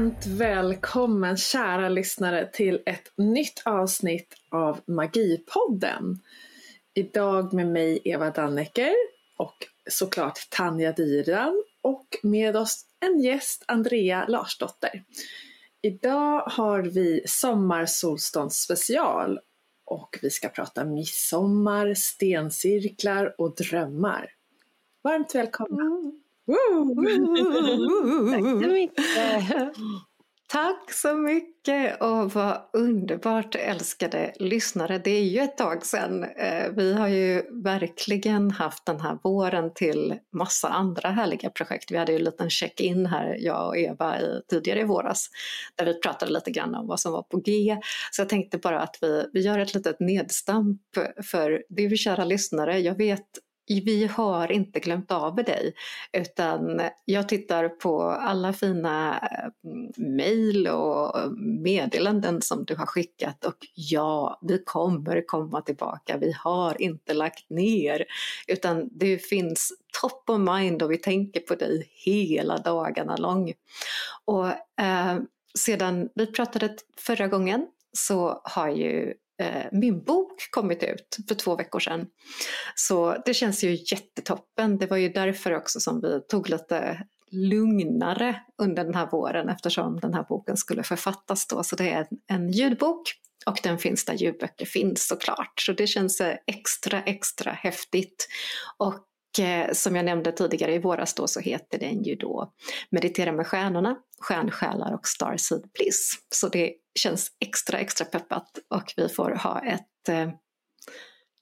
Varmt välkommen kära lyssnare till ett nytt avsnitt av Magipodden. Idag med mig Eva Dannecker och såklart Tanja Dyran och med oss en gäst Andrea Larsdotter. Idag har vi sommarsolståndsspecial och vi ska prata midsommar, stencirklar och drömmar. Varmt välkomna! Mm. Tack så mycket! Tack så mycket och vad underbart älskade lyssnare. Det är ju ett tag sedan. Eh, vi har ju verkligen haft den här våren till massa andra härliga projekt. Vi hade ju en liten check-in här, jag och Eva, i, tidigare i våras där vi pratade lite grann om vad som var på G. Så jag tänkte bara att vi, vi gör ett litet nedstamp för du kära lyssnare. Jag vet vi har inte glömt av dig utan jag tittar på alla fina eh, mejl och meddelanden som du har skickat och ja, vi kommer komma tillbaka. Vi har inte lagt ner utan det finns top of mind och vi tänker på dig hela dagarna lång. Och eh, sedan vi pratade förra gången så har ju Eh, min bok kommit ut för två veckor sedan. Så det känns ju jättetoppen. Det var ju därför också som vi tog lite lugnare under den här våren eftersom den här boken skulle författas då. Så det är en, ljudbok och den finns där ljudböcker finns såklart. Så det känns eh, extra, extra häftigt. Och Eh, som jag nämnde tidigare i våras då så heter den ju då Meditera med stjärnorna, Stjärnsjälar och Starseed Bliss. Så det känns extra extra peppat och vi får ha ett eh,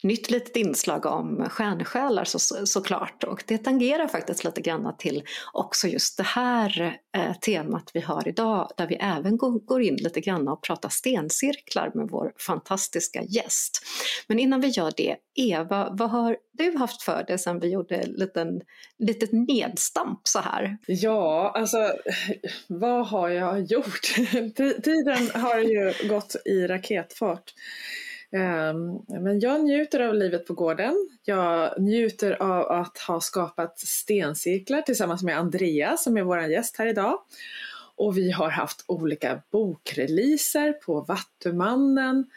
nytt litet inslag om stjärnsjälar så, såklart och det tangerar faktiskt lite grann till också just det här eh, temat vi har idag där vi även går, går in lite grann och pratar stencirklar med vår fantastiska gäst. Men innan vi gör det, Eva, vad har du haft för dig sen vi gjorde ett liten, litet nedstamp så här? Ja, alltså vad har jag gjort? Tiden har ju gått i raketfart. Ehm, men jag njuter av livet på gården. Jag njuter av att ha skapat stencirklar tillsammans med Andrea som är vår gäst här idag. Och vi har haft olika bokreleaser på Vattumannen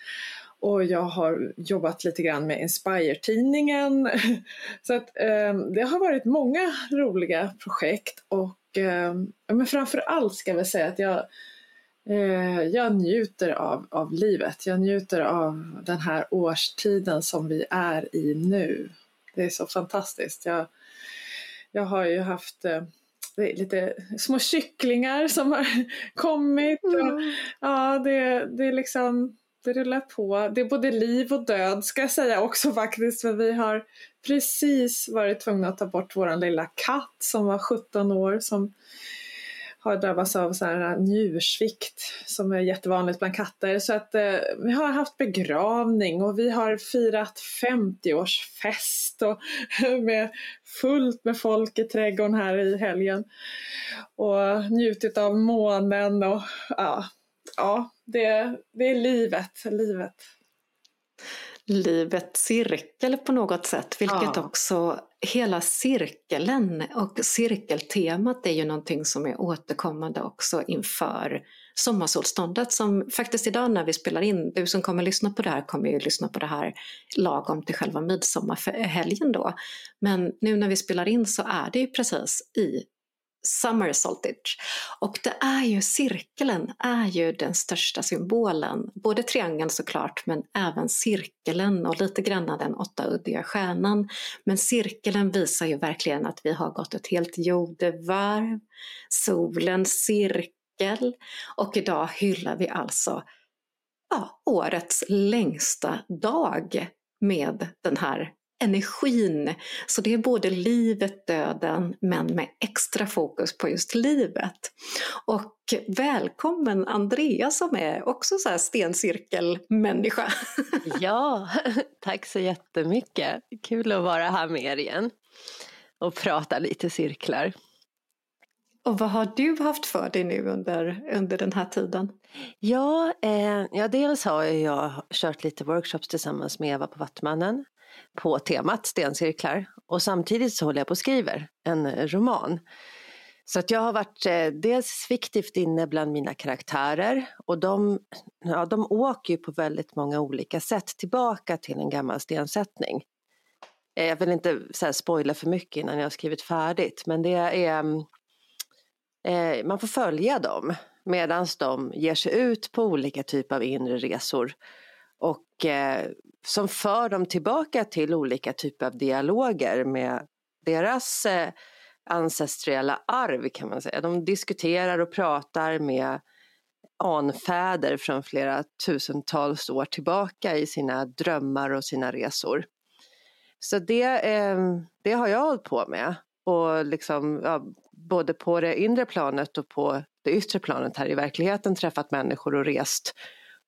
och jag har jobbat lite grann med Inspire-tidningen. Så att, eh, det har varit många roliga projekt och eh, men framför allt ska jag säga att jag Eh, jag njuter av, av livet. Jag njuter av den här årstiden som vi är i nu. Det är så fantastiskt. Jag, jag har ju haft eh, lite små kycklingar som har kommit. Och, mm. ja, det, det är liksom det rullar på. Det är både liv och död ska jag säga också faktiskt. För vi har precis varit tvungna att ta bort vår lilla katt som var 17 år som har drabbats av så här äh, njursvikt som är jättevanligt bland katter. Så att eh, vi har haft begravning och vi har firat 50-årsfest och med fullt med folk i trädgården här i helgen. Och njutit av månen och ja, ja det, det är livet, livet livets cirkel på något sätt, vilket ja. också hela cirkeln och cirkeltemat är ju någonting som är återkommande också inför sommarsolståndet som faktiskt idag när vi spelar in, du som kommer lyssna på det här kommer ju lyssna på det här lagom till själva midsommarhelgen då. Men nu när vi spelar in så är det ju precis i Summer Saltage. Och det är ju cirkeln är ju den största symbolen. Både triangeln såklart men även cirkeln och lite grann den åttauddiga stjärnan. Men cirkeln visar ju verkligen att vi har gått ett helt jordevarv, solens cirkel och idag hyllar vi alltså ja, årets längsta dag med den här energin. Så det är både livet, döden, men med extra fokus på just livet. Och välkommen Andrea som är också så här stencirkelmänniska. Ja, tack så jättemycket. Kul att vara här med er igen och prata lite cirklar. Och vad har du haft för dig nu under, under den här tiden? Ja, eh, ja, dels har jag kört lite workshops tillsammans med Eva på Vattmannen på temat stencirklar. Och samtidigt så håller jag på och skriver en eh, roman. Så att jag har varit eh, dels fiktivt inne bland mina karaktärer och de, ja, de åker ju på väldigt många olika sätt tillbaka till en gammal stensättning. Eh, jag vill inte så här, spoila för mycket innan jag har skrivit färdigt men det är mm, eh, man får följa dem medan de ger sig ut på olika typer av inre resor och eh, som för dem tillbaka till olika typer av dialoger med deras eh, ancestriella arv kan man säga. De diskuterar och pratar med anfäder från flera tusentals år tillbaka i sina drömmar och sina resor. Så det, eh, det har jag hållit på med. Och liksom, ja, både på det inre planet och på det yttre planet här i verkligheten träffat människor och rest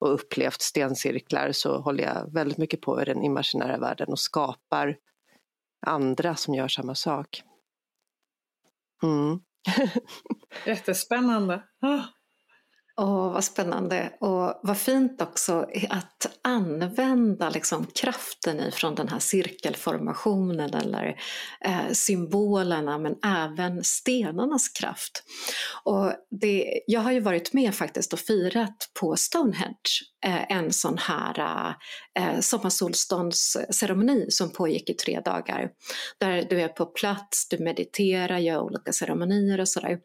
och upplevt stencirklar så håller jag väldigt mycket på i den imaginära världen och skapar andra som gör samma sak. Mm. Jättespännande. Ah. Åh, vad spännande och vad fint också att använda liksom kraften ifrån den här cirkelformationen eller eh, symbolerna men även stenarnas kraft. Och det, jag har ju varit med faktiskt och firat på Stonehenge Eh, en sån här eh, eh, sommarsolståndsceremoni som pågick i tre dagar. Där du är på plats, du mediterar, gör olika ceremonier och sådär.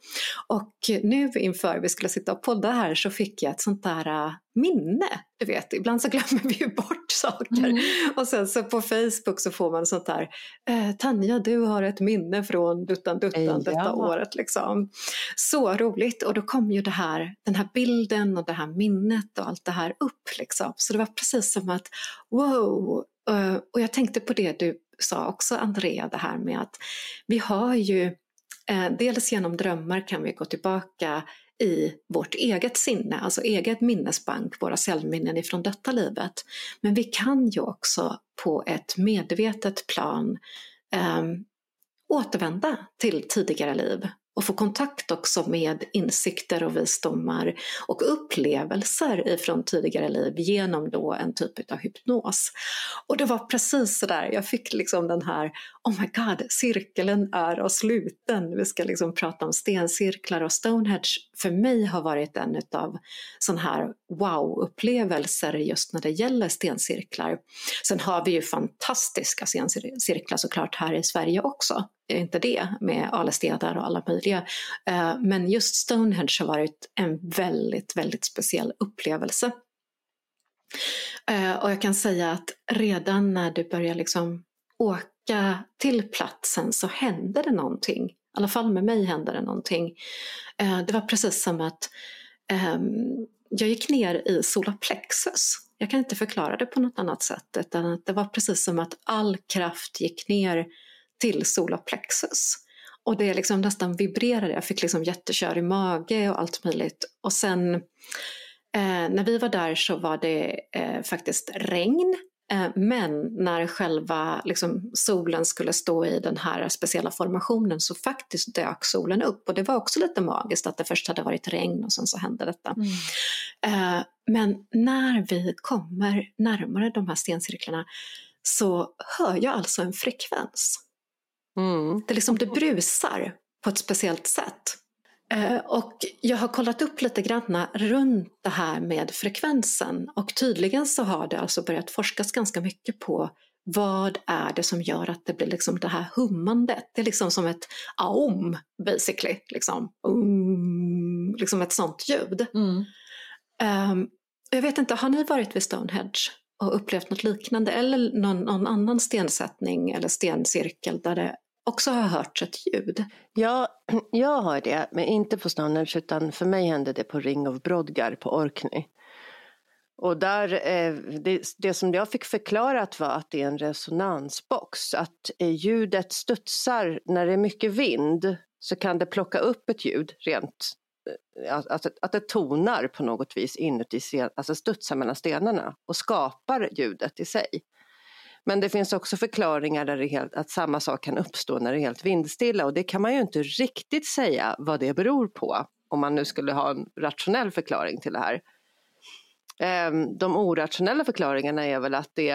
Och nu inför vi skulle sitta och podda här så fick jag ett sånt där eh, minne. Du vet, ibland så glömmer vi ju bort saker. Mm. Och sen så på Facebook så får man sånt där, eh, Tanja du har ett minne från duttan duttan ja. detta året. Liksom. Så roligt och då kom ju det här, den här bilden och det här minnet och allt det här upp. Liksom. Så det var precis som att wow, uh, och jag tänkte på det du sa också Andrea, det här med att vi har ju eh, Dels genom drömmar kan vi gå tillbaka i vårt eget sinne, alltså eget minnesbank, våra cellminnen ifrån detta livet. Men vi kan ju också på ett medvetet plan eh, återvända till tidigare liv och få kontakt också med insikter och visdomar och upplevelser ifrån tidigare liv genom då en typ av hypnos. Och det var precis så där, jag fick liksom den här, oh my god, cirkeln är och sluten. Vi ska liksom prata om stencirklar och Stonehenge för mig har varit en av sådana här wow-upplevelser just när det gäller stencirklar. Sen har vi ju fantastiska stencirklar såklart här i Sverige också Eh, inte det med alestenar och alla möjliga. Eh, men just Stonehenge har varit en väldigt, väldigt speciell upplevelse. Eh, och jag kan säga att redan när du börjar liksom åka till platsen så hände det någonting. I alla fall med mig hände det någonting. Det var precis som att ehm, jag gick ner i solarplexus. Jag kan inte förklara det på något annat sätt utan att det var precis som att all kraft gick ner till solarplexus. Och det liksom nästan vibrerade, jag fick liksom jättekör i mage och allt möjligt. Och sen eh, när vi var där så var det eh, faktiskt regn. Eh, men när själva liksom, solen skulle stå i den här speciella formationen så faktiskt dök solen upp. Och det var också lite magiskt att det först hade varit regn och sen så hände detta. Mm. Eh, men när vi kommer närmare de här stencirklarna så hör jag alltså en frekvens. Mm. Det, liksom, det brusar på ett speciellt sätt. Eh, och jag har kollat upp lite grann runt det här med frekvensen och tydligen så har det alltså börjat forskas ganska mycket på vad är det som gör att det blir liksom det här hummandet? Det är liksom som ett aum basically, liksom, um, liksom ett sånt ljud. Mm. Um, jag vet inte, har ni varit vid Stonehenge och upplevt något liknande eller någon, någon annan stensättning eller stencirkel där det också har hört ett ljud? Ja, jag har det, men inte på Stonehenge utan för mig hände det på Ring of Brodgar på Orkney. Och där, eh, det, det, som jag fick förklarat var att det är en resonansbox, att eh, ljudet studsar när det är mycket vind så kan det plocka upp ett ljud rent, eh, att, att det tonar på något vis inuti, alltså studsar mellan stenarna och skapar ljudet i sig. Men det finns också förklaringar där det helt, att samma sak kan uppstå när det är helt vindstilla och det kan man ju inte riktigt säga vad det beror på om man nu skulle ha en rationell förklaring till det här. Ehm, de orationella förklaringarna är väl att det,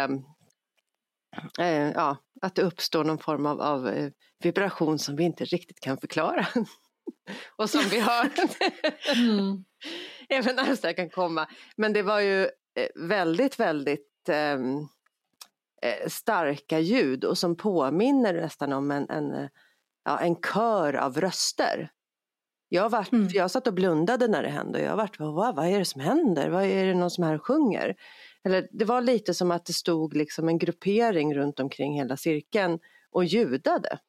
eh, ja, att det uppstår någon form av, av eh, vibration som vi inte riktigt kan förklara. och som vi hör mm. även arvstar kan komma. Men det var ju eh, väldigt, väldigt um, starka ljud och som påminner nästan om en, en, ja, en kör av röster. Jag, var, mm. jag satt och blundade när det hände och jag vart, vad, vad är det som händer? Vad är det någon som här sjunger? Eller, det var lite som att det stod liksom en gruppering runt omkring hela cirkeln och ljudade.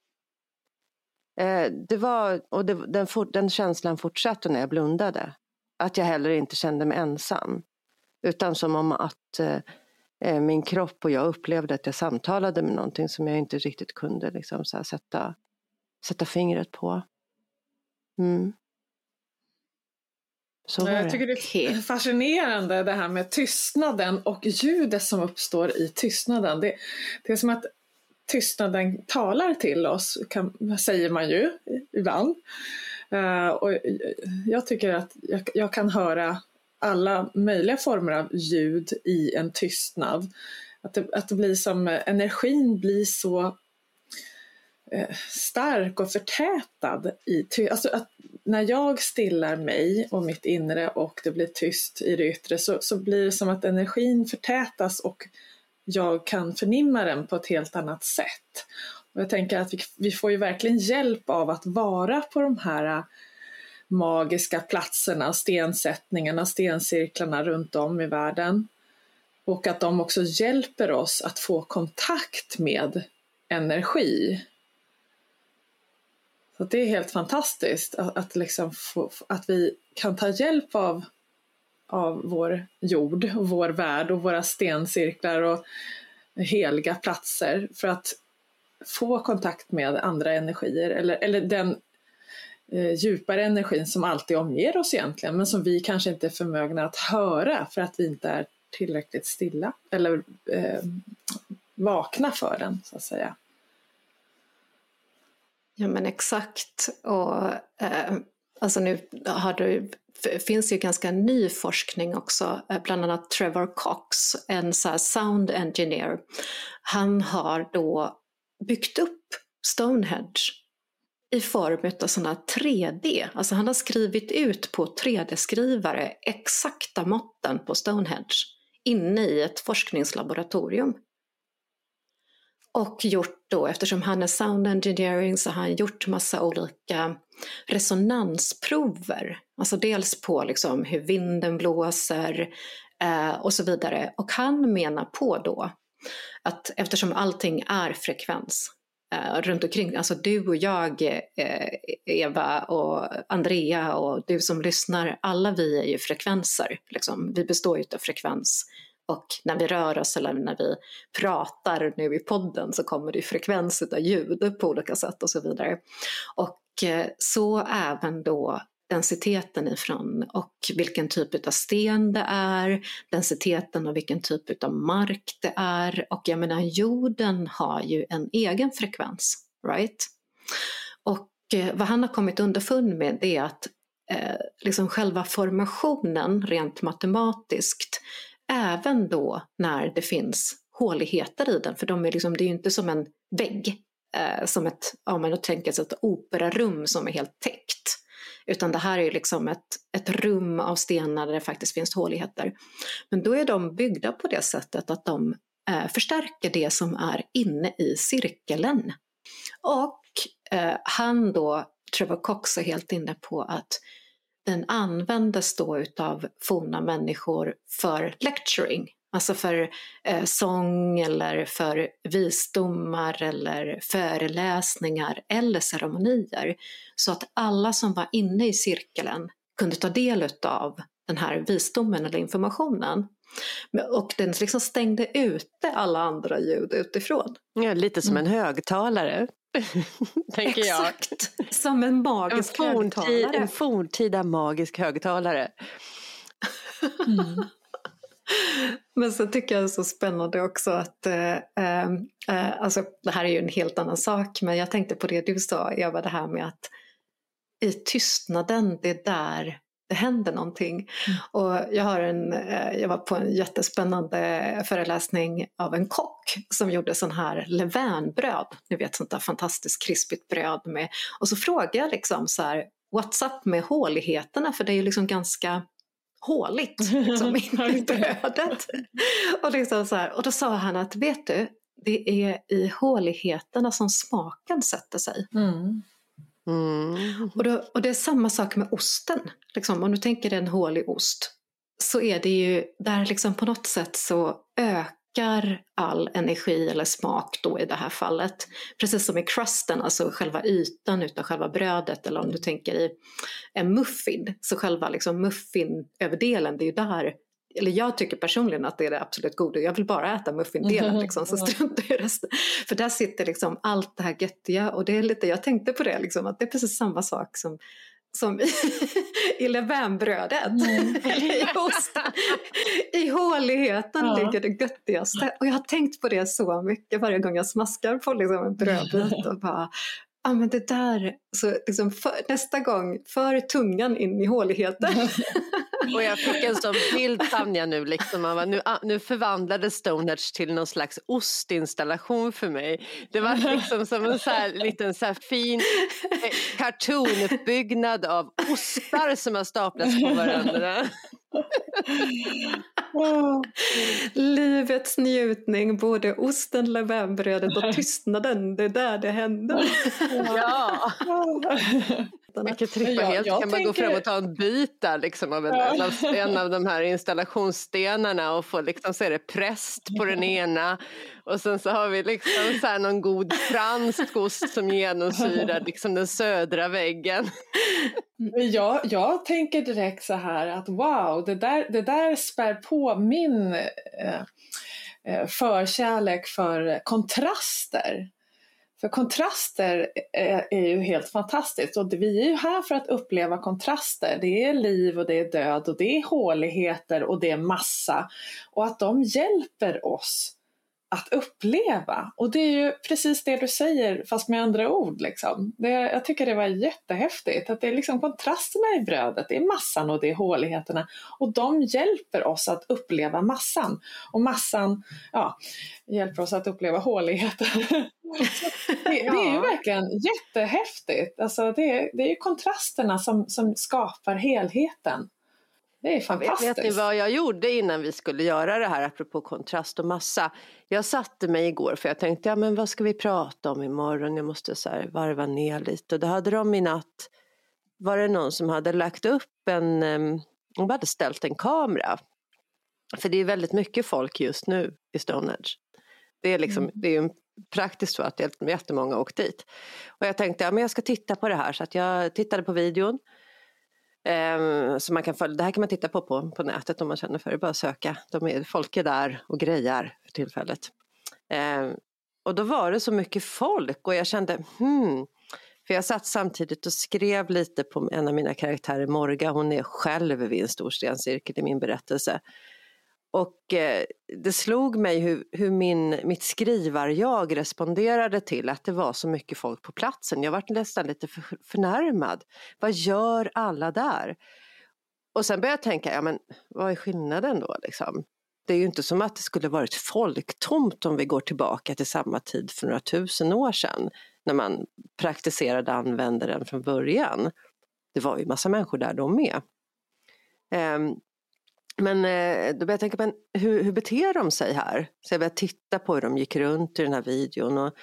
Eh, det var, och det, den, den känslan fortsatte när jag blundade. Att jag heller inte kände mig ensam. Utan som om att eh, eh min kropp och jag upplevde att jag samtalade med någonting som jag inte riktigt kunde liksom, så sätta, sätta fingret på. Mm. Så jag tycker det är fascinerande det här med tystnaden och ljudet som uppstår i tystnaden. Det, det är som att tystnaden talar till oss, kan, säger man ju ibland. Uh, och jag tycker att jag, jag, kan höra alla möjliga former av ljud i en tystnad. Att det, att det blir som, eh, energin blir så Eh, stark och förtätad. I alltså att när jag stillar mig och mitt inre och det blir tyst i det yttre så, så blir det som att energin förtätas och jag kan förnimma den på ett helt annat sätt. Och jag tänker att vi, vi får ju verkligen hjälp av att vara på de här äh, magiska platserna, stensättningarna, stencirklarna runt om i världen. Och att de också hjälper oss att få kontakt med energi. Så det är helt fantastiskt att, att, liksom få, att vi kan ta hjälp av, av vår jord och vår värld och våra stencirklar och heliga platser för att få kontakt med andra energier eller, eller den eh, djupare energin som alltid omger oss egentligen men som vi kanske inte är förmögna att höra för att vi inte är tillräckligt stilla eller eh, vakna för den så att säga. Ja men exakt. Och, eh, alltså nu har det, finns ju ganska ny forskning också, eh, bland annat Trevor Cox, en så sound engineer. Han har då byggt upp Stonehenge i form av sådana 3D, alltså han har skrivit ut på 3D-skrivare exakta måtten på Stonehenge inne i ett forskningslaboratorium och gjort då, eftersom han är sound engineering, så har han gjort massa olika resonansprover. Alltså dels på liksom hur vinden blåser eh, och så vidare. Och han menar på då att eftersom allting är frekvens eh, runt omkring, alltså du och jag, eh, Eva och Andrea och du som lyssnar, alla vi är ju frekvenser. Liksom. Vi består ju av frekvens och när vi rör oss eller när vi pratar nu i podden så kommer det frekvens av ljud på olika sätt och så vidare. Och eh, så även då densiteten ifrån och vilken typ av sten det är, densiteten och vilken typ av mark det är och jag menar jorden har ju en egen frekvens, right? Och eh, vad han har kommit underfund med det är att eh, liksom själva formationen rent matematiskt Även då när det finns håligheter i den, för de är liksom, det är ju inte som en vägg, eh, som ett, om man tänker sig ett operarum som är helt täckt. Utan det här är liksom ett, ett rum av stenar där det faktiskt finns håligheter. Men då är de byggda på det sättet att de eh, förstärker det som är inne i cirkeln. Och eh, han då, Trevor Cox, är helt inne på att den användes då utav forna människor för lecturing, alltså för eh, sång eller för visdomar eller föreläsningar eller ceremonier. Så att alla som var inne i cirkeln kunde ta del utav den här visdomen eller informationen. Och den liksom stängde ute alla andra ljud utifrån. Ja, lite som en högtalare. tänker Exakt, jag. som en magisk en forntid, högtalare. En forntida magisk högtalare. Mm. Men så tycker jag det är så spännande också att, eh, eh, alltså det här är ju en helt annan sak, men jag tänkte på det du sa Eva, det här med att i tystnaden, det är där det händer någonting. Mm. Och jag, har en, eh, jag var på en jättespännande föreläsning av en kock som gjorde sån här levainbröd, ni vet sånt där fantastiskt krispigt bröd med. Och så frågade jag liksom så här, what's up med håligheterna för det är ju liksom ganska håligt liksom, i brödet. och, liksom så här, och då sa han att vet du, det är i håligheterna som smaken sätter sig. Mm. Mm. Och, då, och det är samma sak med osten. Liksom, om du tänker dig en hålig ost så är det ju där liksom på något sätt så ökar all energi eller smak då i det här fallet. Precis som i crusten, alltså själva ytan utav själva brödet eller om du tänker i en muffin, så själva liksom muffinöverdelen, det är ju där eller jag tycker personligen att det är det absolut goda. Jag vill bara äta muffindelen liksom, så struntar jag i resten. För där sitter liksom allt det här göttiga och det är lite, jag tänkte på det liksom, att det är precis samma sak som som i, levainbrödet, mm. i osten. I håligheten ja. ligger det göttigaste. Och jag har tänkt på det så mycket varje gång jag smaskar på liksom en brödbit och bara ja ah, men det där, så liksom för, nästa gång, för tungan in i håligheten. Och jag fick en sån bild Tanja nu, liksom, man nu, ah, nu förvandlades Stonehenge till någon slags ostinstallation för mig. Det var liksom som en så här, liten så här fin eh, cartoonuppbyggnad av ostar som har staplats på varandra. Livets njutning, både osten, levainbrödet och tystnaden, det är där det händer. ja. Vilket trippa helt. Jag kan tänker... man gå fram och ta en bit där liksom, av en, ja. en av de här installationsstenarna och få liksom, så är det präst på den ena och sen så har vi liksom så här någon god fransk ost som genomsyrar liksom den södra väggen. Jag, jag tänker direkt så här att wow, det där, det där spär på min eh, eh förkärlek för kontraster. För kontraster är, är, ju helt fantastiskt och vi är ju här för att uppleva kontraster. Det är liv och det är död och det är håligheter och det är massa. Och att de hjälper oss att uppleva. Och det är ju precis det du säger fast med andra ord. Liksom. Det, jag tycker det var jättehäftigt att det är liksom kontrasterna i brödet, det är massan och det är håligheterna. Och de hjälper oss att uppleva massan. Och massan ja, hjälper oss att uppleva håligheten. det, det, är ju verkligen jättehäftigt. Alltså det, det är ju kontrasterna som, som skapar helheten. Det är fantastiskt. Vet ni vad jag gjorde innan vi skulle göra det här apropå kontrast och massa? Jag satte mig igår för jag tänkte, ja men vad ska vi prata om imorgon? Jag måste så här varva ner lite. Och då hade de i natt, var det någon som hade lagt upp en, de hade ställt en kamera. För det är väldigt mycket folk just nu i Stonehenge. Det är, liksom, mm. det är ju praktiskt så att jättemånga har åkt dit. Och jag tänkte, ja men jag ska titta på det här. Så att jag tittade på videon. Um, så man kan följa, det här kan man titta på, på på nätet om man känner för det, bara söka. De är, folk är där och grejar för tillfället. Um, och då var det så mycket folk och jag kände hmm, för jag satt samtidigt och skrev lite på en av mina karaktärer, Morga, hon är själv vid en stor stencirkel i min berättelse. Och eh, det slog mig hur, hur min, mitt skrivar-jag responderade till att det var så mycket folk på platsen. Jag var nästan lite för, förnärmad. Vad gör alla där? Och sen började jag tänka, ja men vad är skillnaden då liksom? Det är ju inte som att det skulle varit folktomt om vi går tillbaka till samma tid för några tusen år sedan när man praktiserade användaren från början. Det var ju massa människor där de med. Um, men eh, då började jag tänka, men hur, hur beter de sig här? Så jag började titta på hur de gick runt i den här videon och,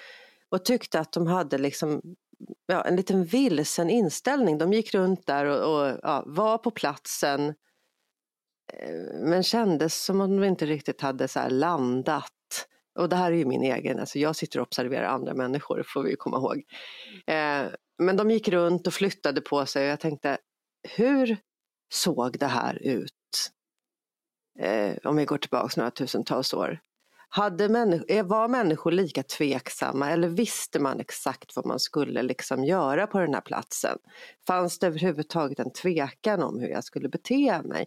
och tyckte att de hade liksom, ja, en liten vilsen inställning. De gick runt där och, och ja, var på platsen eh, men kändes som om de inte riktigt hade så landat. Och det här är ju min egen, alltså jag sitter och observerar andra människor, får vi ju komma ihåg. Eh, men de gick runt och flyttade på sig och jag tänkte, hur såg det här ut eh, om vi går tillbaka några tusentals år. Hade människor, eh, var människor lika tveksamma eller visste man exakt vad man skulle liksom göra på den här platsen? Fanns det överhuvudtaget en tvekan om hur jag skulle bete mig?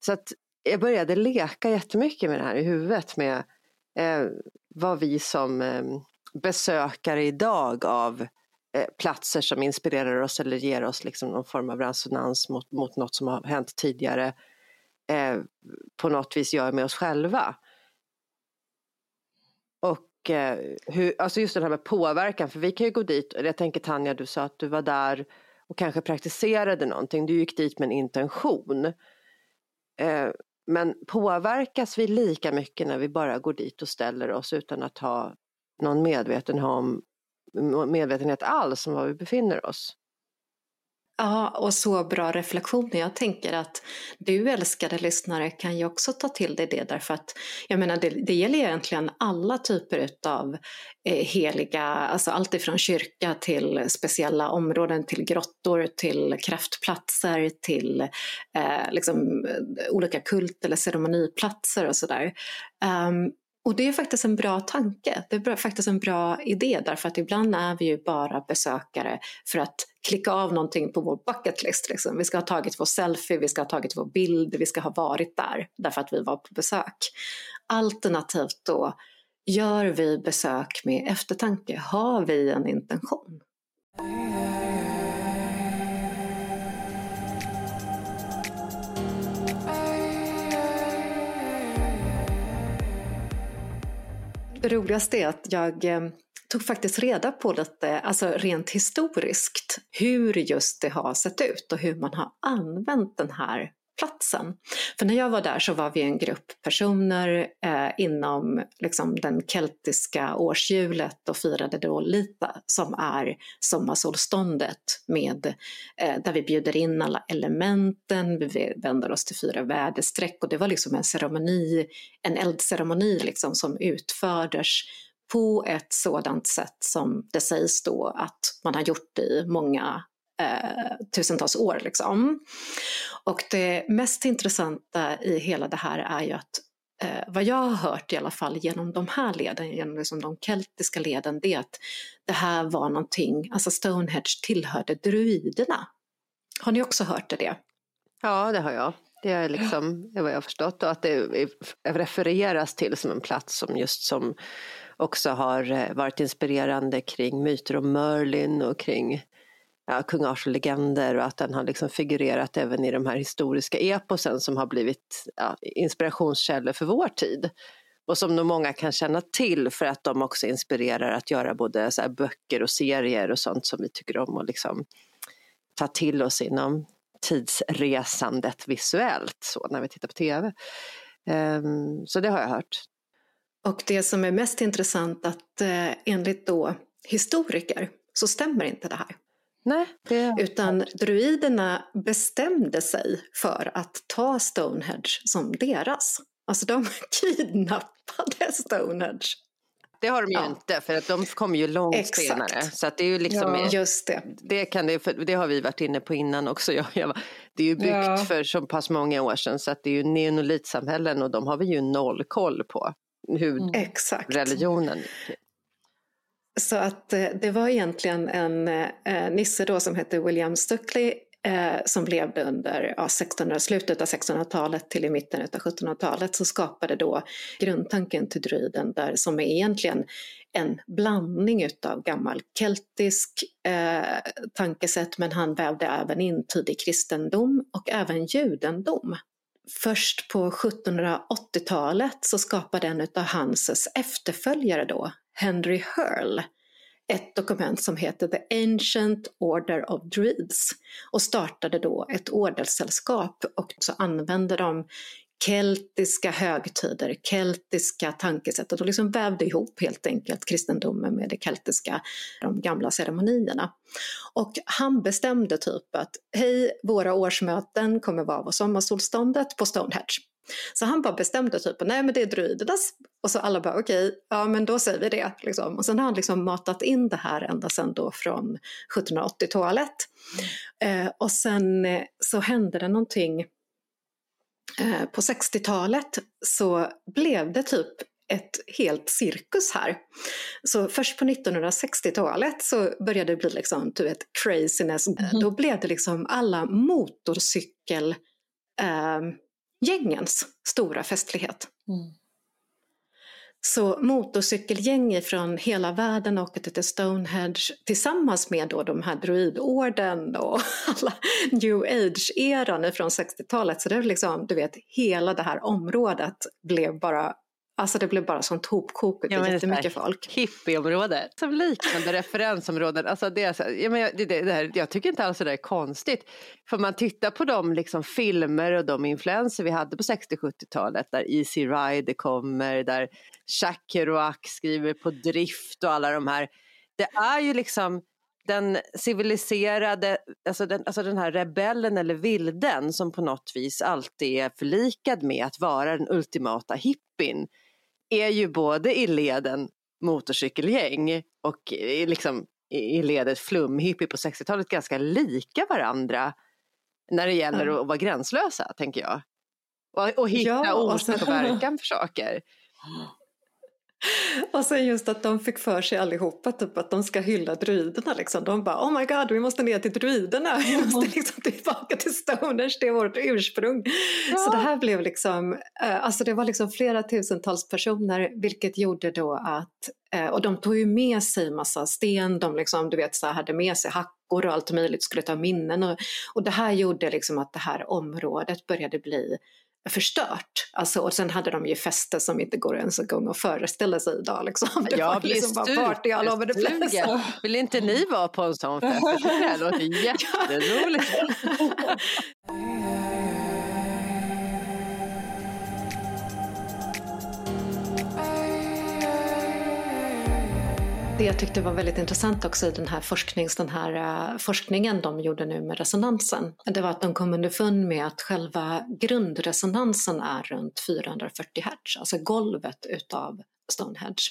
Så att jag började leka jättemycket med det här i huvudet med eh, vad vi som eh, besökare idag av eh, platser som inspirerar oss eller ger oss liksom någon form av resonans mot, mot något som har hänt tidigare eh, på något vis gör med oss själva. Och eh, hur, alltså just det här med påverkan, för vi kan ju gå dit, jag tänker Tanja, du sa att du var där och kanske praktiserade någonting. Du gick dit med en intention. Eh, men påverkas vi lika mycket när vi bara går dit och ställer oss utan att ha någon medveten om, medvetenhet alls om var vi befinner oss? Ja, och så bra reflektioner. Jag tänker att du älskade lyssnare kan ju också ta till dig det därför att jag menar det, det gäller egentligen alla typer av eh, heliga, alltså allt ifrån kyrka till speciella områden, till grottor, till kraftplatser, till eh, liksom, olika kult eller ceremoniplatser och sådär. Um, och det är faktiskt en bra tanke, det är faktiskt en bra idé därför att ibland är vi ju bara besökare för att klicka av någonting på vår bucket list. Liksom. Vi ska ha tagit vår selfie, vi ska ha tagit vår bild, vi ska ha varit där därför att vi var på besök. Alternativt då, gör vi besök med eftertanke? Har vi en intention? Mm. Roligaste är att jag eh, tog faktiskt reda på lite, alltså rent historiskt, hur just det har sett ut och hur man har använt den här platsen. För när jag var där så var vi en grupp personer eh, inom liksom, den keltiska årshjulet och firade då Lita som är sommarsolståndet med, eh, där vi bjuder in alla elementen, vi vänder oss till fyra väderstreck och det var liksom en ceremoni, en eldceremoni liksom som utfördes på ett sådant sätt som det sägs då att man har gjort i många eh, tusentals år. Liksom. Och det mest intressanta i hela det här är ju att eh, vad jag har hört i alla fall genom de här leden, genom liksom de keltiska leden, det är att det här var någonting, alltså Stonehenge tillhörde druiderna. Har ni också hört det? Ja, det har jag. Det är liksom, det vad jag har förstått och att det refereras till som en plats som just som också har eh, varit inspirerande kring myter om Merlin och kring ja, kung Arthur-legender och att den har liksom figurerat även i de här historiska eposen som har blivit ja, inspirationskällor för vår tid. Och som nog många kan känna till för att de också inspirerar att göra både så böcker och serier och sånt som vi tycker om att liksom ta till oss inom tidsresandet visuellt så när vi tittar på tv. Um, så det har jag hört. Och det som är mest intressant att eh, enligt då historiker så stämmer inte det här. Nej, det... Utan druiderna bestämde sig för att ta Stonehenge som deras. Alltså de kidnappade Stonehenge. Det har de ju ja. inte för att de kom ju långt Exakt. senare. Så att det är ju liksom, ja, just det. Det, kan det, det har vi varit inne på innan också. Jag, jag, det är ju byggt ja. för så pass många år sedan så att det är ju neonolitsamhällen och de har vi ju noll koll på. Hur mm. Exakt. religionen så att eh, det var egentligen en eh, eh, nisse då som hette William Stuckley eh, som levde under ja, 1600, slutet av 1600-talet till i mitten av 1700-talet som skapade då grundtanken till druiden där som är egentligen en blandning utav gammal keltisk eh, tankesätt men han vävde även in tidig kristendom och även judendom. Först på 1780-talet så skapade en av hans efterföljare då, Henry Hurl ett dokument som heter The Ancient Order of Druids och startade då ett ordenssällskap och så använde de keltiska högtider, keltiska tankesätt och liksom vävde ihop helt enkelt kristendomen med det keltiska, de gamla ceremonierna. Och han bestämde typ att hej, våra årsmöten kommer vara på sommarsolståndet på Stonehenge. Så han bara bestämde typ, nej men det är druidernas. Och så alla bara okej, okay, ja men då säger vi det. Liksom. Och sen har han liksom matat in det här ända sedan då från 1780-talet. Mm. Eh, och sen eh, så hände det någonting eh, på 60-talet så blev det typ ett helt cirkus här. Så först på 1960-talet så började det bli liksom, du vet, craziness. Mm. Då blev det liksom alla motorcykel eh, gängens stora festlighet. Mm. Så motorcykelgäng från hela världen åkte till Stonehenge tillsammans med då de här druidorden och alla new age-eran från 60-talet. Så det är liksom, du vet, hela det här området blev bara Alltså det blev bara sånt hopkok och ja, jättemycket folk. Hippieområde, som liknande referensområden. Alltså det är så, ja, men det, det, det här, jag tycker inte alls det är konstigt. För man tittar på de liksom filmer och de influenser vi hade på 60-70-talet där Easy Rider kommer, där Jacques Kerouac skriver på drift och alla de här. Det är ju liksom den civiliserade, alltså den, alltså den här rebellen eller vilden som på något vis alltid är förlikad med att vara den ultimata hippien är ju både i leden motorcykelgäng och liksom i ledet flumhippie på 60-talet ganska lika varandra när det gäller mm. att vara gränslösa, tänker jag. Och, och hitta ja, orsak och verkan för saker. Och sen just att de fick för sig allihopa typ att de ska hylla druiderna. Liksom. De bara oh my god vi måste ner till druiderna, vi måste liksom tillbaka till stoners, det är vårt ursprung. Ja. Så det här blev liksom, eh, alltså det var liksom flera tusentals personer vilket gjorde då att, eh, och de tog ju med sig massa sten, de liksom, du vet så hade med sig hackor och allt möjligt, skulle ta minnen och, och det här gjorde liksom att det här området började bli förstört. Alltså, och sen hade de ju fester som inte går ens en gång att föreställa sig idag. Liksom. Det jag var liksom bara party all over the place. Vill inte ni vara på en sån fest? Det låter jätteroligt. Det jag tyckte var väldigt intressant också i den här, forsknings, den här eh, forskningen de gjorde nu med resonansen, det var att de kom underfund med att själva grundresonansen är runt 440 Hz, alltså golvet utav Stonehenge.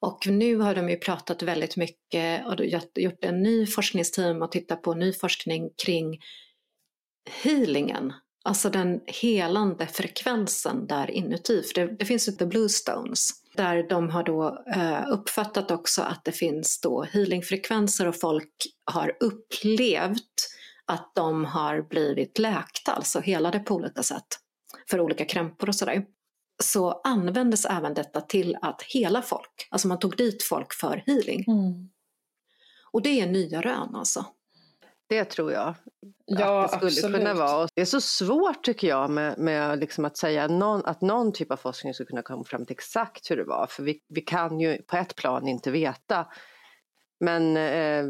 Och nu har de ju pratat väldigt mycket och gjort en ny forskningsteam och tittat på ny forskning kring healingen, alltså den helande frekvensen där inuti. För det, det finns ju The Blue Stones där de har då eh, uppfattat också att det finns då healingfrekvenser och folk har upplevt att de har blivit läkta, alltså helade på olika sätt för olika krämpor och sådär. Så användes även detta till att hela folk, alltså man tog dit folk för healing. Mm. Och det är nya rön alltså. Det tror jag. Ja, att det skulle absolut. kunna vara. Det är så svårt tycker jag med, med liksom att säga någon, att någon typ av forskning skulle kunna komma fram till exakt hur det var. För vi, vi kan ju på ett plan inte veta. Men eh,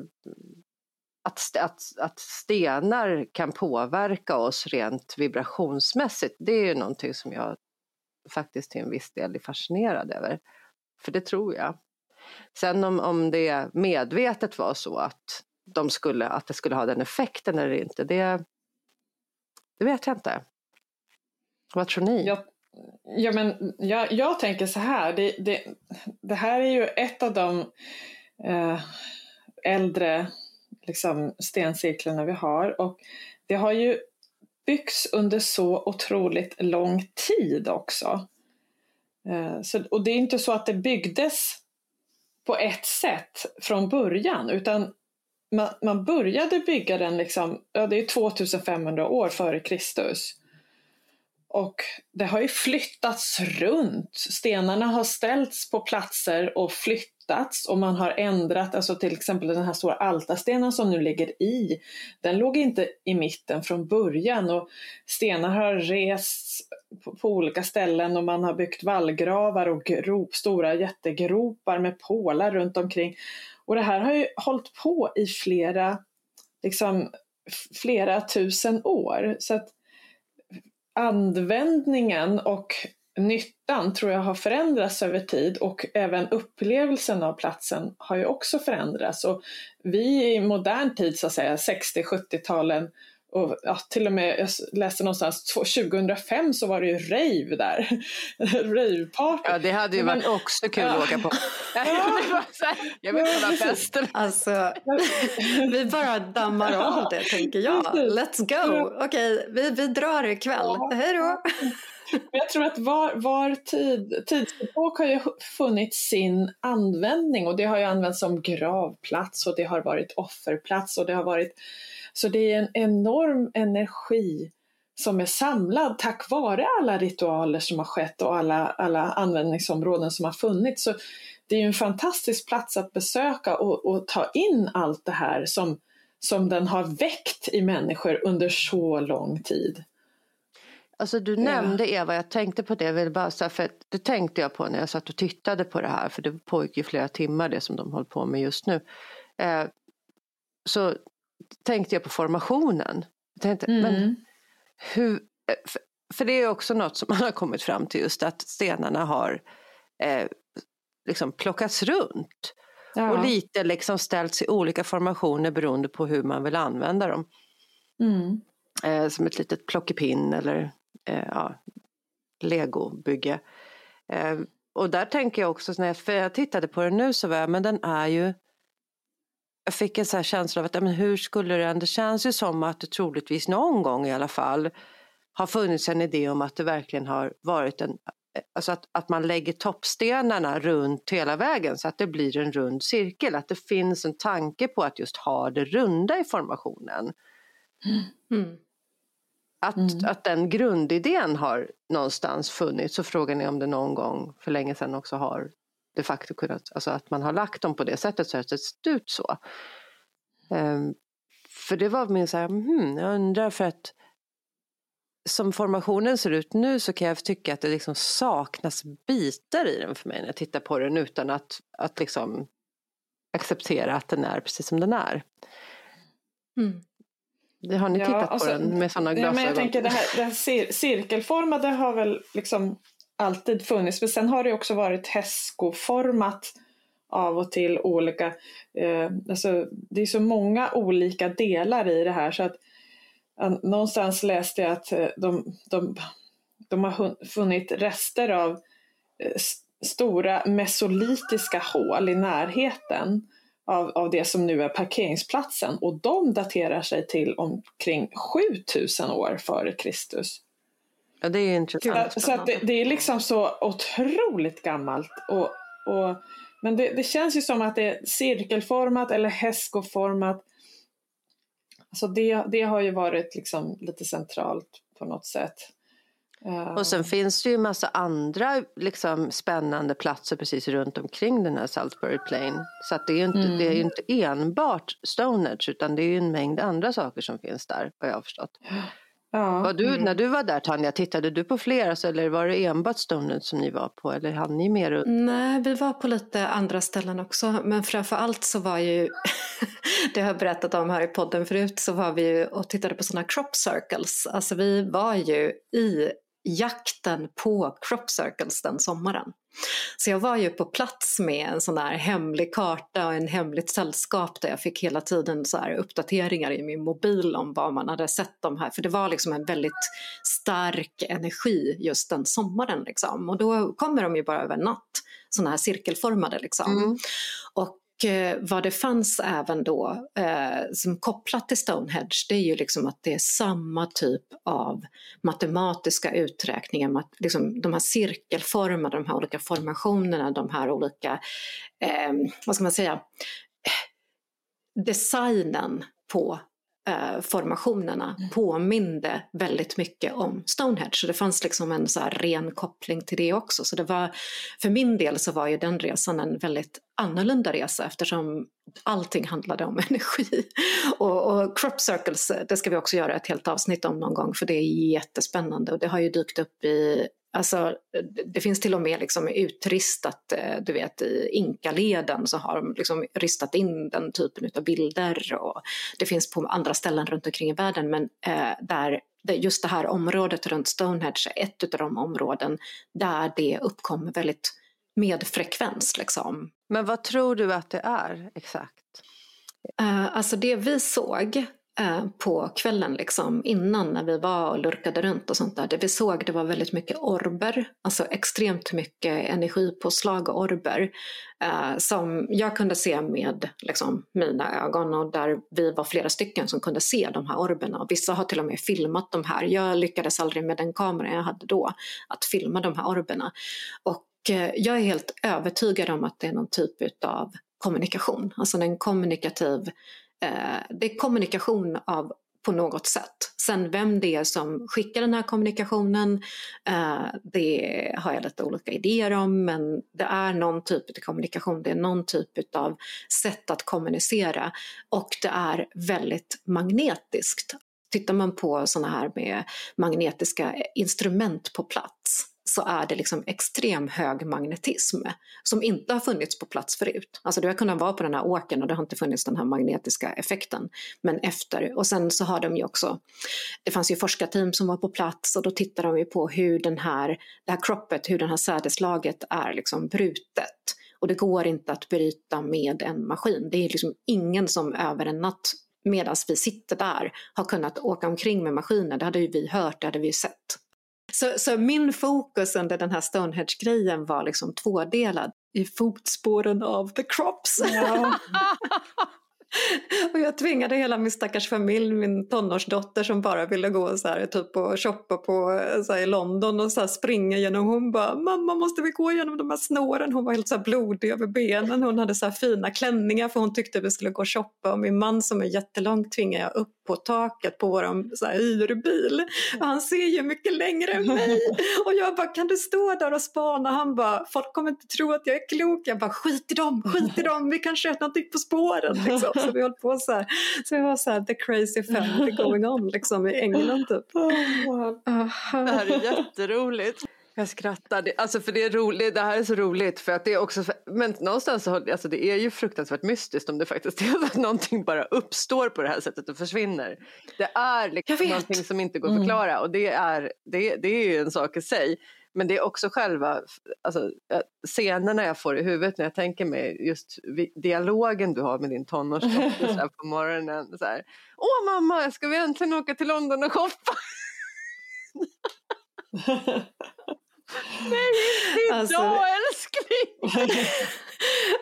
att, att, att stenar kan påverka oss rent vibrationsmässigt det är ju någonting som jag faktiskt till en viss del är fascinerad över. För det tror jag. Sen om, om det medvetet var så att de skulle, att det skulle ha den effekten eller inte, det, det vet jag inte. Vad tror ni? Jag, ja, men jag, jag tänker så här, det, det, det här är ju ett av de eh, äldre liksom, stencirklarna vi har och det har ju byggts under så otroligt lång tid också. Eh, så, och det är inte så att det byggdes på ett sätt från början utan man, man började bygga den liksom, ja det är 2500 år före Kristus. Och det har ju flyttats runt. Stenarna har ställts på platser och flyttats och man har ändrat, alltså till exempel den här stora altarstenen som nu ligger i, den låg inte i mitten från början och stenar har rests på, på olika ställen och man har byggt vallgravar och grop, stora jättegropar med pålar runt omkring. Och det här har ju hållit på i flera, liksom, flera tusen år. Så att användningen och nyttan tror jag har förändrats över tid och även upplevelsen av platsen har ju också förändrats. Och vi i modern tid, så att säga, 60-70-talen och ja, till och med, jag läste någonstans, 2005 så var det ju rave där. Raveparty. Ja, det hade ju varit också kul ja. att åka på. jag vill på festen. Alltså, vi bara dammar av det tänker jag. Let's go! Okej, vi, vi drar ikväll. Ja. Hej då! Jag tror att var, var tid, tidsepok har ju funnit sin användning och det har ju använts som gravplats och det har varit offerplats och det har varit så det är en enorm energi som är samlad tack vare alla ritualer som har skett och alla, alla användningsområden som har funnits. Så det är en fantastisk plats att besöka och, och, ta in allt det här som, som den har väckt i människor under så lång tid. Alltså du nämnde Eva, jag tänkte på det, vill bara, för det tänkte jag på när jag satt och tittade på det här, för det pågick ju flera timmar det som de håller på med just nu. Eh, så tänkte jag på formationen. Jag tänkte, mm. men hur, eh, för, för, det är också något som man har kommit fram till just att stenarna har eh, liksom plockats runt. Ja. Och lite liksom ställts i olika formationer beroende på hur man vill använda dem. Mm. Eh, som ett litet plockepinn eller eh, ja, legobygge. Eh, och där tänker jag också, när jag, för jag tittade på den nu så var jag, men den är ju jag fick en så känsla av att men hur skulle den, det känns ju som att det troligtvis någon gång i alla fall har funnits en idé om att det verkligen har varit en, alltså att, att man lägger toppstenarna runt hela vägen så att det blir en rund cirkel, att det finns en tanke på att just ha det runda i formationen. Mm. Att, mm. att den grundidén har någonstans funnits så frågan är om det någon gång för länge sedan också har de facto kunnat, alltså att man har lagt dem på det sättet så att det ser ut så. Um, för det var min så här, hmm, jag undrar för att som formationen ser ut nu så kan jag tycka att det liksom saknas bitar i den för mig när jag tittar på den utan att, att liksom acceptera att den är precis som den är. Mm. Det har ni ja, tittat alltså, på den med sådana glasögon? Ja, men jag tänker det här, det här cir cirkelformade har väl liksom alltid funnits. Men sen har det också varit hästskoformat av och till olika. Eh, alltså, det är så många olika delar i det här så att någonstans läste jag att eh, de, de, de har funnit rester av eh, stora mesolitiska hål i närheten av, av det som nu är parkeringsplatsen och de daterar sig till omkring 7000 år före Kristus. Ja, det är intressant. Så att det, det, är liksom så otroligt gammalt. Och, och, men det, det, känns ju som att det är cirkelformat eller hästskoformat. Alltså det, det har ju varit liksom lite centralt på något sätt. Och sen finns det ju massa andra liksom, spännande platser precis runt omkring den här Salisbury Plain. Så det är ju inte, mm. det är inte enbart Stonehenge utan det är ju en mängd andra saker som finns där vad jag har förstått. Ja, var du, mm. När du var där Tanja, tittade du på flera alltså, eller var det enbart Stonehenge som ni var på eller hann ni mer runt? Nej, vi var på lite andra ställen också men framför allt så var ju, det har jag berättat om här i podden förut, så var vi ju och tittade på sådana crop circles. Alltså vi var ju i jakten på crop circles den sommaren. Så jag var ju på plats med en sån här hemlig karta och en hemligt sällskap där jag fick hela tiden så här uppdateringar i min mobil om vad man hade sett de här, för det var liksom en väldigt stark energi just den sommaren liksom. Och då kommer de ju bara över natt, såna här cirkelformade liksom. Mm. Och Eh, vad det fanns även då eh, som kopplat till Stonehenge det är ju liksom att det är samma typ av matematiska uträkningar, liksom de här cirkelformerna, de här olika formationerna, de här olika, eh, vad ska man säga, eh, designen på eh, formationerna mm. påminde väldigt mycket om Stonehenge. Så det fanns liksom en så ren koppling till det också. Så det var, för min del så var ju den resan en väldigt annorlunda resa eftersom allting handlade om energi. Och, och crop circles, det ska vi också göra ett helt avsnitt om någon gång för det är jättespännande och det har ju dykt upp i Alltså, det finns till och med liksom utristat, eh, du vet i inkaleden så har de liksom ristat in den typen av bilder och det finns på andra ställen runt omkring i världen men eh, där just det här området runt Stonehenge är ett av de områden där det uppkommer väldigt med frekvens. Liksom. Men vad tror du att det är exakt? Uh, alltså det vi såg Eh, på kvällen liksom, innan när vi var och lurkade runt och sånt där. Det vi såg det var väldigt mycket orber, alltså extremt mycket energipåslag och orber eh, som jag kunde se med liksom, mina ögon och där vi var flera stycken som kunde se de här orberna. Vissa har till och med filmat de här. Jag lyckades aldrig med den kameran jag hade då att filma de här orberna. Och eh, jag är helt övertygad om att det är någon typ av kommunikation, alltså en kommunikativ eh, Eh, det är kommunikation av på något sätt. Sen vem det är som skickar den här kommunikationen, eh, det har jag lite olika idéer om men det är någon typ av kommunikation, det är någon typ av sätt att kommunicera och det är väldigt magnetiskt. tittar man på sådana här med magnetiska instrument på plats så är det liksom extrem hög magnetism som inte har funnits på plats förut. Alltså du har kunnat vara på den här åken och det har inte funnits den här magnetiska effekten. Men efter, och sen så har de ju också, det fanns ju forskarteam som var på plats och då tittade de ju på hur den här, det här kroppet, hur det här sädeslaget är liksom brutet. Och det går inte att bryta med en maskin. Det är liksom ingen som över en natt medan vi sitter där har kunnat åka omkring med maskiner. Det hade ju vi hört, det hade vi ju sett. Så, så min fokus under den här Stonehenge-grejen var liksom tvådelad. I fotspåren av the crops. Ja. och jag tvingade hela min stackars familj, min tonårsdotter som bara ville gå så här, typ och shoppa på, så här, i London och så här, springa genom. Hon bara, mamma måste vi gå igenom de här snåren? Hon var helt så här, blodig över benen. Hon hade så här, fina klänningar för hon tyckte vi skulle gå och shoppa. Och min man som är jättelång tvingade jag upp på taket på vår så här, hyrbil. Och han ser ju mycket längre än mig. Och jag bara, kan du stå där och spana? Han bara, folk kommer inte tro att jag är klok. Jag bara, skit i dem, skit i dem, vi kan köra någonting på spåren. Liksom. Så vi höll på så här. Så vi var så här, the crazy family going on liksom i England typ. Det här är jätteroligt. Jag skrattar, alltså för det är roligt, det här är så roligt för att det är också, men någonstans så, alltså det är ju fruktansvärt mystiskt om det faktiskt är att någonting bara uppstår på det här sättet och försvinner. Det är liksom någonting som inte går att förklara mm. och det är, det, det är ju en sak i sig. Men det är också själva alltså, scenerna jag får i huvudet när jag tänker mig just dialogen du har med din tonårsdotter på morgonen. Så här, Åh mamma, ska vi äntligen åka till London och shoppa? Nej, inte alltså, idag älskling!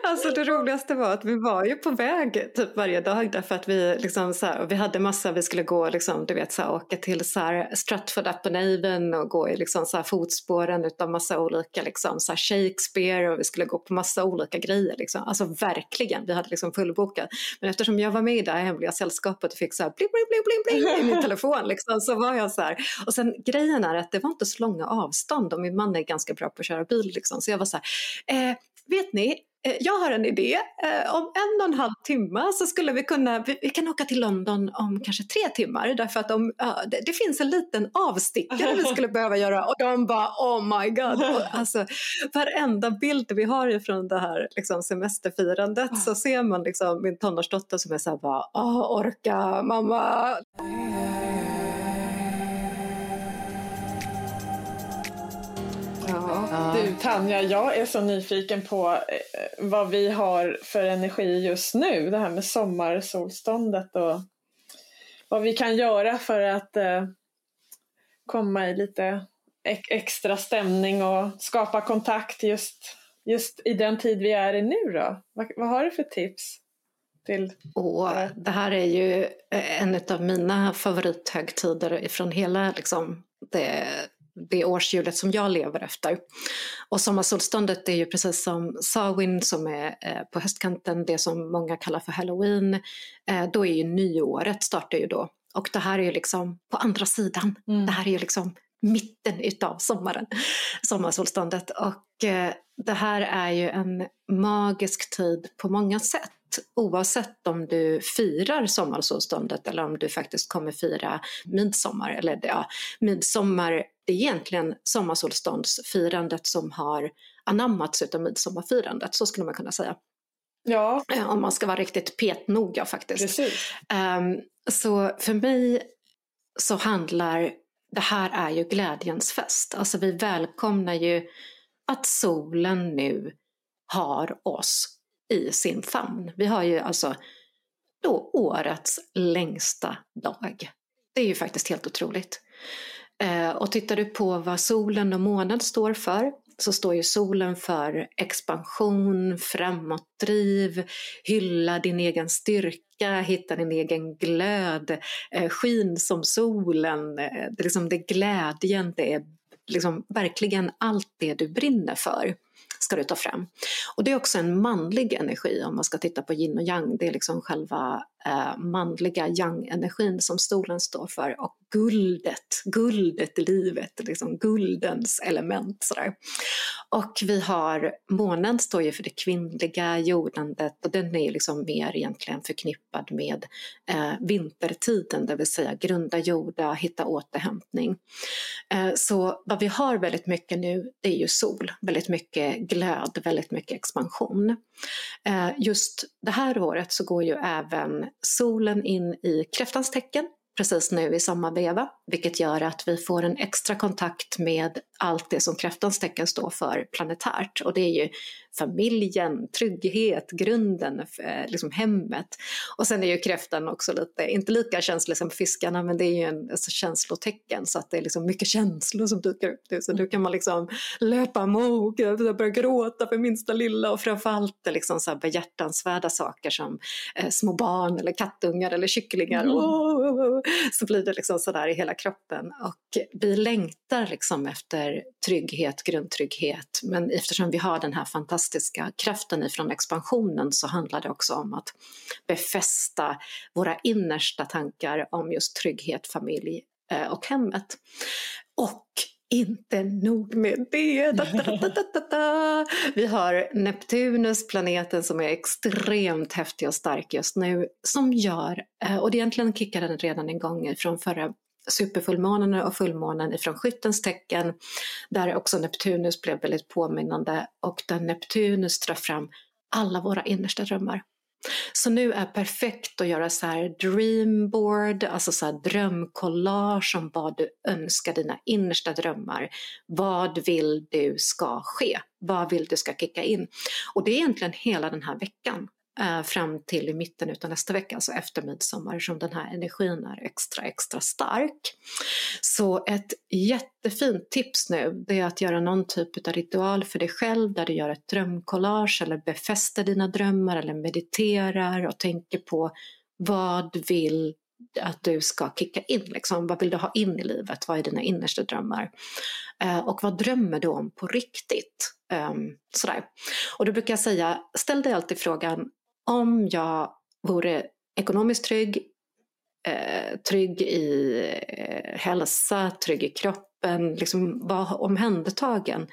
alltså det roligaste var att vi var ju på väg typ varje dag därför att vi liksom så här, vi hade massa, vi skulle gå liksom, du vet så här, åka till så här Stratford upon Avon och gå i liksom så här fotspåren utav massa olika liksom så här Shakespeare och vi skulle gå på massa olika grejer liksom. Alltså verkligen, vi hade liksom fullbokat. Men eftersom jag var med i det här hemliga sällskapet och fick så här bling bling bling bling bling i min telefon liksom så var jag så här. Och sen grejen är att det var inte så långa avstånd och min man är ganska bra på att köra bil liksom. Så jag var så här, eh, vet ni, eh, jag har en idé. Eh, om en och en halv timme så skulle vi kunna, vi, kan åka till London om kanske tre timmar därför att de, det, finns en liten avstickare vi skulle behöva göra och de bara oh my god. Och, alltså, varenda bild vi har ifrån det här liksom, semesterfirandet så ser man liksom, min tonårsdotter som är så här bara, åh orka mamma. Ja. Du Tanja, jag är så nyfiken på eh, vad vi har för energi just nu. Det här med sommarsolståndet och vad vi kan göra för att eh, komma i lite extra stämning och skapa kontakt just, just i den tid vi är i nu då? Vad, vad har du för tips? Till... Oh, det här är ju eh, en av mina favorithögtider från hela liksom, det det årshjulet som jag lever efter. Och sommarsolståndet är ju precis som Samhain som är eh, på höstkanten, det som många kallar för halloween. Eh, då är ju nyåret startar ju då. Och det här är ju liksom på andra sidan. Mm. Det här är ju liksom mitten utav sommaren, sommarsolståndet. Och eh, det här är ju en magisk tid på många sätt oavsett om du firar sommarsolståndet eller om du faktiskt kommer fira midsommar. Eller ja, midsommar, det är egentligen sommarsolståndsfirandet som har anammats utav midsommarfirandet, så skulle man kunna säga. Ja. Eh, om man ska vara riktigt petnoga faktiskt. Precis. Um, så för mig så handlar det här är ju glädjens fest. Alltså vi välkomnar ju att solen nu har oss i sin famn. Vi har ju alltså då årets längsta dag. Det är ju faktiskt helt otroligt. Eh, och tittar du på vad solen och månen står för så står ju solen för expansion, framåtdriv, hylla din egen styrka, hitta din egen glöd, eh, skin som solen, eh, det, är liksom det glädjen, det är liksom verkligen allt det du brinner för ska du ta fram. Och det är också en manlig energi om man ska titta på yin och yang. Det är liksom själva eh, manliga yang-energin som stolen står för och guldet, guldet i livet, liksom guldens element. Sådär. Och vi har, månen står ju för det kvinnliga jordandet och den är liksom mer egentligen förknippad med eh, vintertiden, det vill säga grunda jorda, hitta återhämtning. Eh, så vad vi har väldigt mycket nu, det är ju sol, väldigt mycket glöd, väldigt mycket expansion. Eh, just det här året så går ju även solen in i kräftans tecken precis nu i samma veva vilket gör att vi får en extra kontakt med allt det som kräftans tecken står för planetärt. Och det är ju familjen, trygghet, grunden, eh, liksom hemmet. Och sen är ju kräftan också lite, inte lika känslig som fiskarna, men det är ju en alltså, känslotecken så att det är liksom mycket känslor som dyker upp. Så då kan man liksom löpa amok, börja gråta för minsta lilla och framförallt liksom så här behjärtansvärda saker som eh, små barn eller kattungar eller kycklingar. Mm. Oh, så blir det liksom sådär i hela kroppen och vi längtar liksom efter trygghet, grundtrygghet. Men eftersom vi har den här fantastiska kraften ifrån expansionen så handlar det också om att befästa våra innersta tankar om just trygghet, familj eh, och hemmet. Och inte nog med det. Da, da, da, vi har Neptunus, planeten som är extremt häftig och stark just nu, som gör, eh, och det egentligen kickade den redan igång från förra superfullmånen och fullmånen ifrån skyttens tecken, där också Neptunus blev väldigt påminnande och där Neptunus drar fram alla våra innersta drömmar. Så nu är perfekt att göra så här dreamboard, alltså så här drömkollage om vad du önskar, dina innersta drömmar. Vad vill du ska ske? Vad vill du ska kicka in? Och det är egentligen hela den här veckan Eh, fram till i mitten av nästa vecka, alltså efter midsommar, som den här energin är extra, extra stark. Så ett jättefint tips nu, det är att göra någon typ av ritual för dig själv där du gör ett drömkollage eller befäster dina drömmar eller mediterar och tänker på vad vill att du ska kicka in, liksom. vad vill du ha in i livet, vad är dina innersta drömmar? Eh, och vad drömmer du om på riktigt? Um, sådär. Och då brukar jag säga, ställ dig alltid frågan, om jag vore ekonomiskt trygg, eh, trygg i eh, hälsa, trygg i kroppen, liksom var omhändertagen,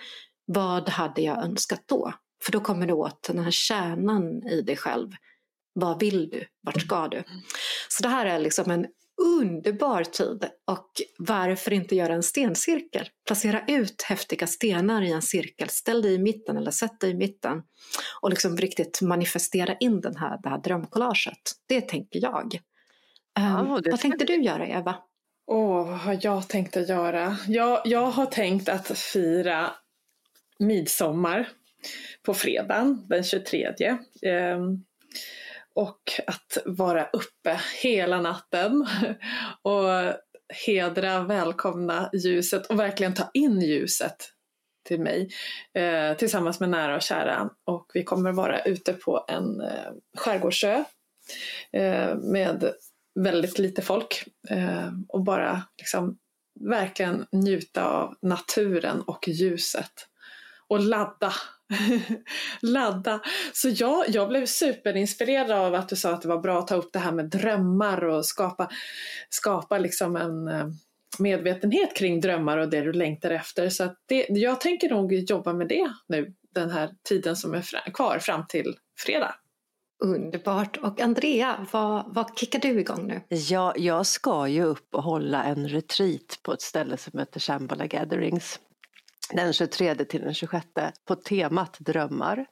vad hade jag önskat då? För då kommer du åt den här kärnan i dig själv. Vad vill du? Vart ska du? Så det här är liksom en underbar tid och varför inte göra en stencirkel? Placera ut häftiga stenar i en cirkel, ställ dig i mitten eller sätt dig i mitten och liksom riktigt manifestera in den här, det här drömcollaget. Det tänker jag. Ja, um, vad tänkte du göra Eva? Åh, oh, vad har jag tänkt att göra? Jag, jag har tänkt att fira midsommar på fredagen den 23. Um, och att vara uppe hela natten och hedra, välkomna ljuset och verkligen ta in ljuset till mig eh, tillsammans med nära och kära. Och vi kommer vara ute på en eh, skärgårdsö eh, med väldigt lite folk eh, och bara liksom verkligen njuta av naturen och ljuset och ladda ladda. Så jag, jag blev superinspirerad av att du sa att det var bra att ta upp det här med drömmar och skapa, skapa liksom en eh, medvetenhet kring drömmar och det du längtar efter. Så att det, jag tänker nog jobba med det nu den här tiden som är kvar fram till fredag. Underbart! Och Andrea, vad, vad kickar du igång nu? Ja, jag ska ju upp och hålla en retreat på ett ställe som heter Shambhala Gatherings den 23 till den 26 på temat drömmar.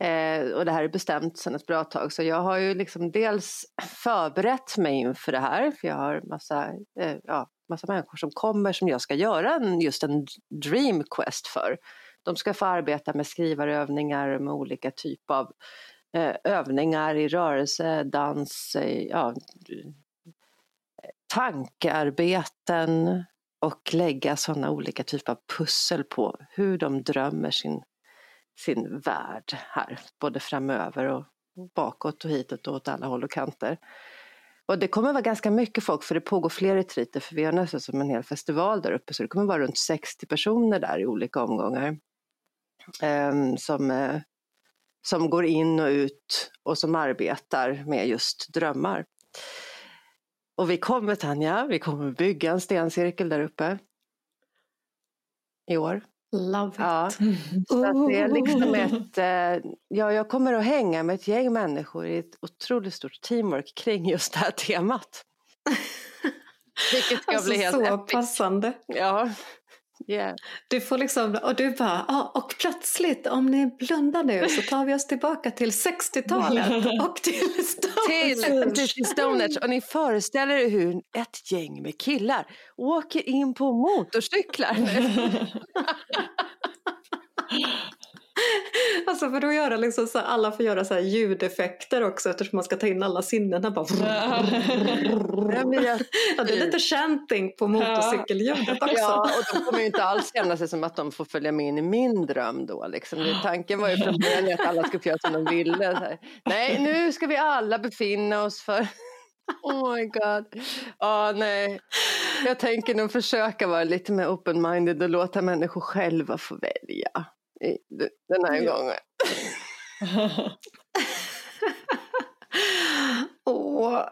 Eh, och det här är bestämt sedan ett bra tag så jag har ju liksom dels förberett mig inför det här för jag har massa, eh, ja, massa människor som kommer som jag ska göra en, just en dream quest för. De ska få arbeta med skrivarövningar med olika typer av eh, övningar i rörelse, dans, eh, ja, tankearbeten, och lägga sådana olika typer av pussel på hur de drömmer sin, sin värld här, både framöver och bakåt och hitåt och åt alla håll och kanter. Och det kommer vara ganska mycket folk för det pågår fler retriter för vi har nästan som en hel festival där uppe så det kommer vara runt 60 personer där i olika omgångar. Um, som uh, som går in och ut och som arbetar med just drömmar. Och vi kommer Tanja, vi kommer bygga en stencirkel där uppe i år. Love it. Ja. Så att det är liksom ett, eh, ja, jag kommer att hänga med ett gäng människor i ett otroligt stort teamwork kring just det här temat. Vilket ska Alltså bli helt så epic. passande. Ja. Yeah. Du får liksom, och du bara, ah, och plötsligt om ni blundar nu så tar vi oss tillbaka till 60-talet och till Till, Stonehenge. till Stonehenge och ni föreställer er hur ett gäng med killar åker in på motorcyklar. Alltså för då göra liksom så här, alla får göra så här ljudeffekter också eftersom man ska ta in alla sinnena. Bara Ja, det är lite chanting på motorcykelljudet också. Ja, och de kommer ju inte alls känna sig som att de får följa med in i min dröm då. Liksom. Tanken var ju från början att alla skulle få göra som de ville. Så här. Nej, nu ska vi alla befinna oss för... Oh my god. Ja, nej. Jag tänker nog försöka vara lite mer open-minded och låta människor själva få välja den här Ja. gången. Åh,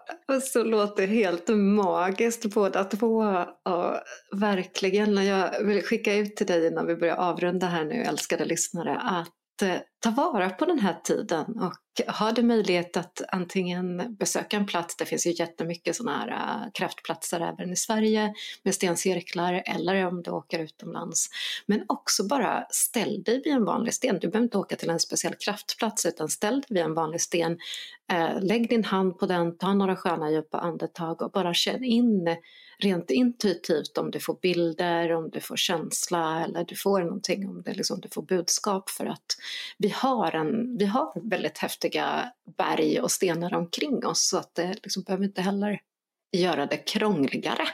så låter helt magiskt båda två. Och verkligen, jag vill skicka ut till dig innan vi börjar avrunda här nu, älskade lyssnare, att eh, ta vara på den här tiden och har du möjlighet att antingen besöka en plats, det finns ju jättemycket sådana här äh, kraftplatser även i Sverige med stencirklar eller om du åker utomlands. Men också bara ställ dig vid en vanlig sten. Du behöver inte åka till en speciell kraftplats utan ställ dig vid en vanlig sten. Äh, lägg din hand på den, ta några sköna djupa andetag och bara känn in rent intuitivt om du får bilder, om du får känsla eller du får någonting, om det liksom, du får budskap för att vi har, en, vi har väldigt häftiga berg och stenar omkring oss så att det liksom behöver inte heller göra det krångligare.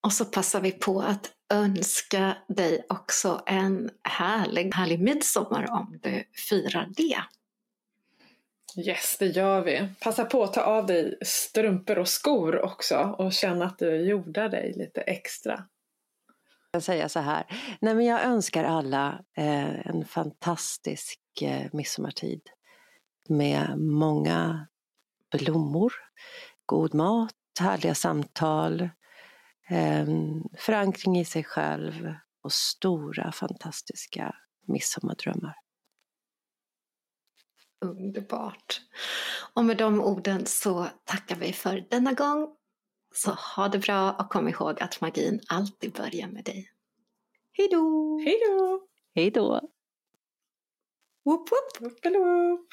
Och så passar vi på att önska dig också en härlig, härlig midsommar om du firar det. Yes, det gör vi. Passa på att ta av dig strumpor och skor också och känna att du jordar dig lite extra. Jag säga så här. Nej, men jag önskar alla eh, en fantastisk eh, midsommartid med många blommor, god mat, härliga samtal, eh, förankring i sig själv och stora fantastiska midsommardrömmar. Underbart. Och med de orden så tackar vi för denna gång. Så ha det bra och kom ihåg att magin alltid börjar med dig. Hej då! Hej då! Hej då! Whoop. Upp eller upp.